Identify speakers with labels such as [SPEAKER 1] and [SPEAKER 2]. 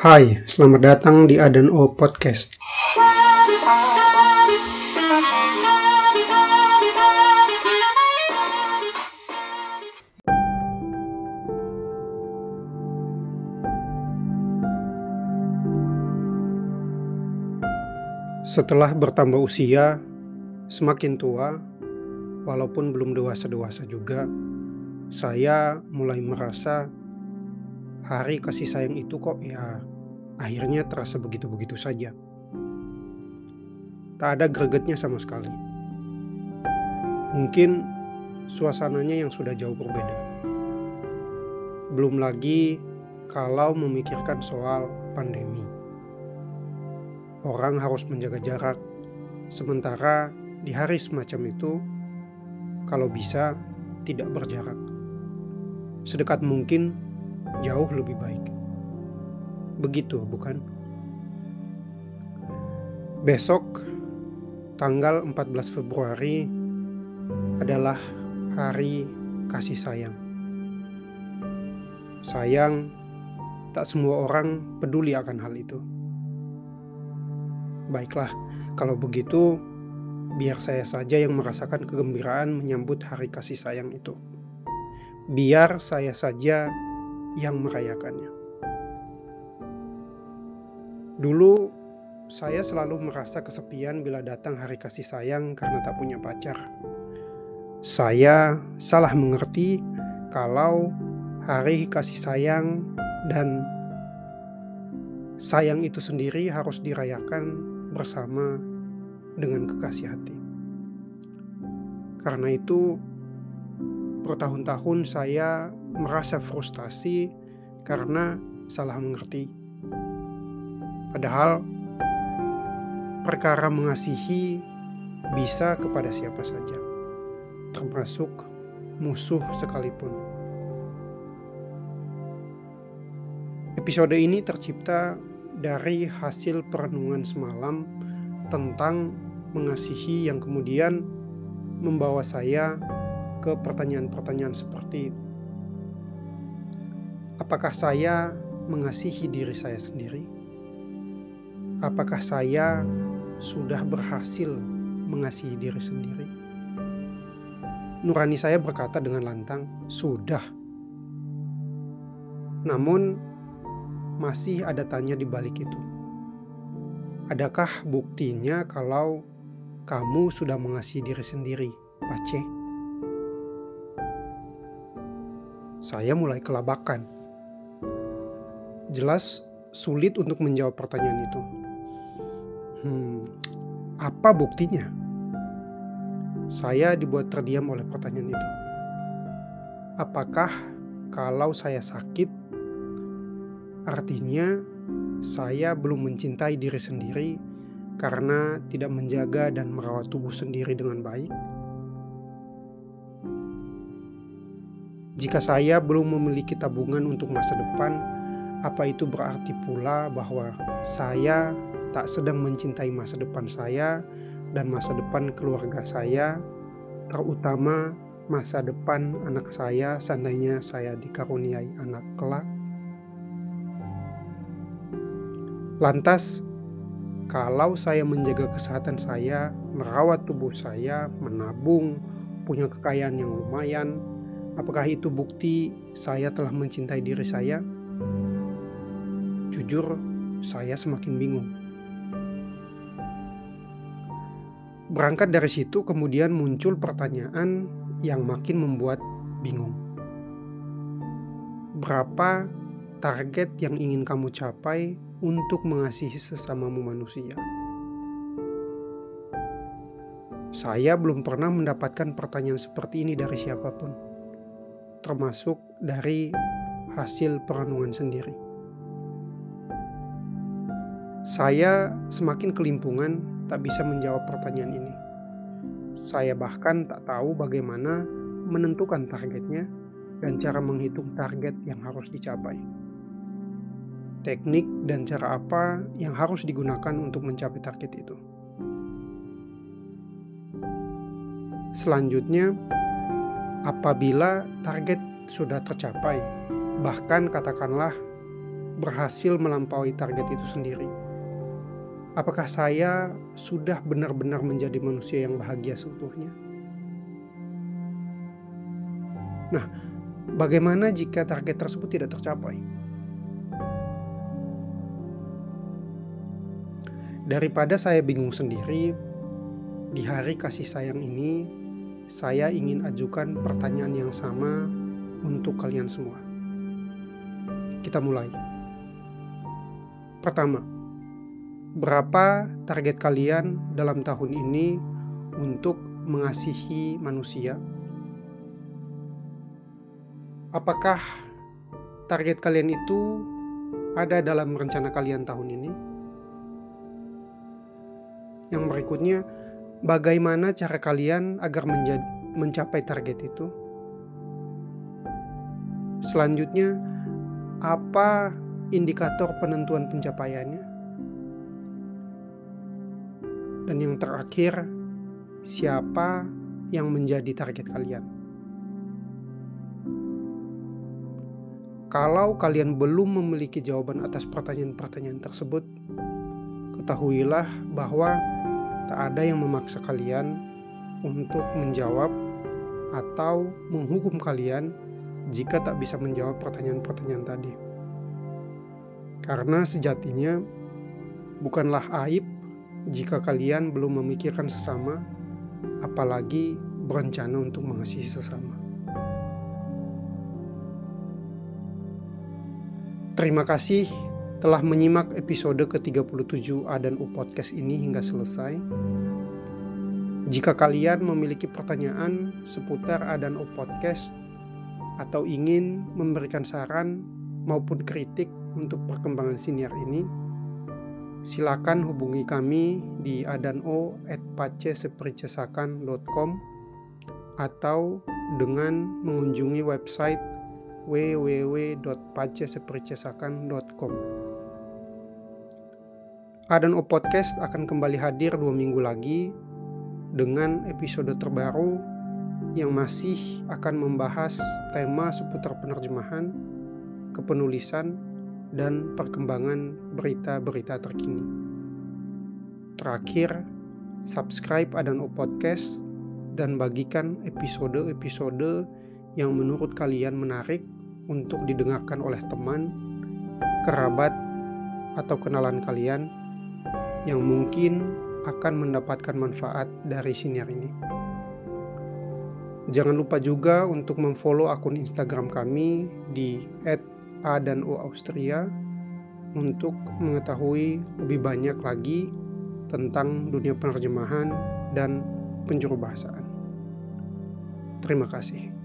[SPEAKER 1] Hai, selamat datang di Adan O Podcast. Setelah bertambah usia, semakin tua, walaupun belum dewasa-dewasa juga, saya mulai merasa hari kasih sayang itu kok ya akhirnya terasa begitu-begitu saja. Tak ada gregetnya sama sekali. Mungkin suasananya yang sudah jauh berbeda. Belum lagi kalau memikirkan soal pandemi. Orang harus menjaga jarak, sementara di hari semacam itu, kalau bisa tidak berjarak. Sedekat mungkin jauh lebih baik. Begitu, bukan? Besok, tanggal 14 Februari, adalah hari kasih sayang. Sayang, tak semua orang peduli akan hal itu. Baiklah, kalau begitu, biar saya saja yang merasakan kegembiraan menyambut hari kasih sayang itu. Biar saya saja yang merayakannya. Dulu, saya selalu merasa kesepian bila datang hari kasih sayang karena tak punya pacar. Saya salah mengerti kalau hari kasih sayang dan sayang itu sendiri harus dirayakan bersama dengan kekasih hati. Karena itu, bertahun-tahun saya merasa frustasi karena salah mengerti. Padahal, perkara mengasihi bisa kepada siapa saja, termasuk musuh sekalipun. Episode ini tercipta dari hasil perenungan semalam tentang mengasihi yang kemudian membawa saya ke pertanyaan-pertanyaan seperti apakah saya mengasihi diri saya sendiri? Apakah saya sudah berhasil mengasihi diri sendiri? Nurani saya berkata dengan lantang, "Sudah." Namun, masih ada tanya di balik itu. Adakah buktinya kalau kamu sudah mengasihi diri sendiri, Pace? Saya mulai kelabakan. Jelas sulit untuk menjawab pertanyaan itu. Hmm, apa buktinya? Saya dibuat terdiam oleh pertanyaan itu. Apakah kalau saya sakit Artinya, saya belum mencintai diri sendiri karena tidak menjaga dan merawat tubuh sendiri dengan baik. Jika saya belum memiliki tabungan untuk masa depan, apa itu berarti pula bahwa saya tak sedang mencintai masa depan saya dan masa depan keluarga saya, terutama masa depan anak saya seandainya saya dikaruniai anak kelak? Lantas, kalau saya menjaga kesehatan saya, merawat tubuh saya, menabung, punya kekayaan yang lumayan, apakah itu bukti saya telah mencintai diri saya? Jujur, saya semakin bingung. Berangkat dari situ, kemudian muncul pertanyaan yang makin membuat bingung. Berapa target yang ingin kamu capai untuk mengasihi sesamamu manusia. Saya belum pernah mendapatkan pertanyaan seperti ini dari siapa pun, termasuk dari hasil perenungan sendiri. Saya semakin kelimpungan tak bisa menjawab pertanyaan ini. Saya bahkan tak tahu bagaimana menentukan targetnya dan cara menghitung target yang harus dicapai teknik, dan cara apa yang harus digunakan untuk mencapai target itu. Selanjutnya, apabila target sudah tercapai, bahkan katakanlah berhasil melampaui target itu sendiri? Apakah saya sudah benar-benar menjadi manusia yang bahagia seutuhnya? Nah, bagaimana jika target tersebut tidak tercapai? Daripada saya bingung sendiri, di hari kasih sayang ini, saya ingin ajukan pertanyaan yang sama untuk kalian semua. Kita mulai. Pertama, berapa target kalian dalam tahun ini untuk mengasihi manusia? Apakah target kalian itu ada dalam rencana kalian tahun ini? Yang berikutnya, bagaimana cara kalian agar mencapai target itu? Selanjutnya, apa indikator penentuan pencapaiannya? Dan yang terakhir, siapa yang menjadi target kalian? Kalau kalian belum memiliki jawaban atas pertanyaan-pertanyaan tersebut, ketahuilah bahwa tak ada yang memaksa kalian untuk menjawab atau menghukum kalian jika tak bisa menjawab pertanyaan-pertanyaan tadi. Karena sejatinya bukanlah aib jika kalian belum memikirkan sesama, apalagi berencana untuk mengasihi sesama. Terima kasih telah menyimak episode ke-37 A dan U Podcast ini hingga selesai. Jika kalian memiliki pertanyaan seputar A dan U Podcast atau ingin memberikan saran maupun kritik untuk perkembangan siniar ini, silakan hubungi kami di adano@pacesepricesakan.com atau dengan mengunjungi website www.pacesepricesakan.com. Adan O Podcast akan kembali hadir dua minggu lagi dengan episode terbaru yang masih akan membahas tema seputar penerjemahan, kepenulisan, dan perkembangan berita-berita terkini. Terakhir, subscribe Adan O Podcast dan bagikan episode-episode yang menurut kalian menarik untuk didengarkan oleh teman, kerabat, atau kenalan kalian yang mungkin akan mendapatkan manfaat dari siniar ini. Jangan lupa juga untuk memfollow akun Instagram kami di @a dan o Austria untuk mengetahui lebih banyak lagi tentang dunia penerjemahan dan penjuru bahasaan. Terima kasih.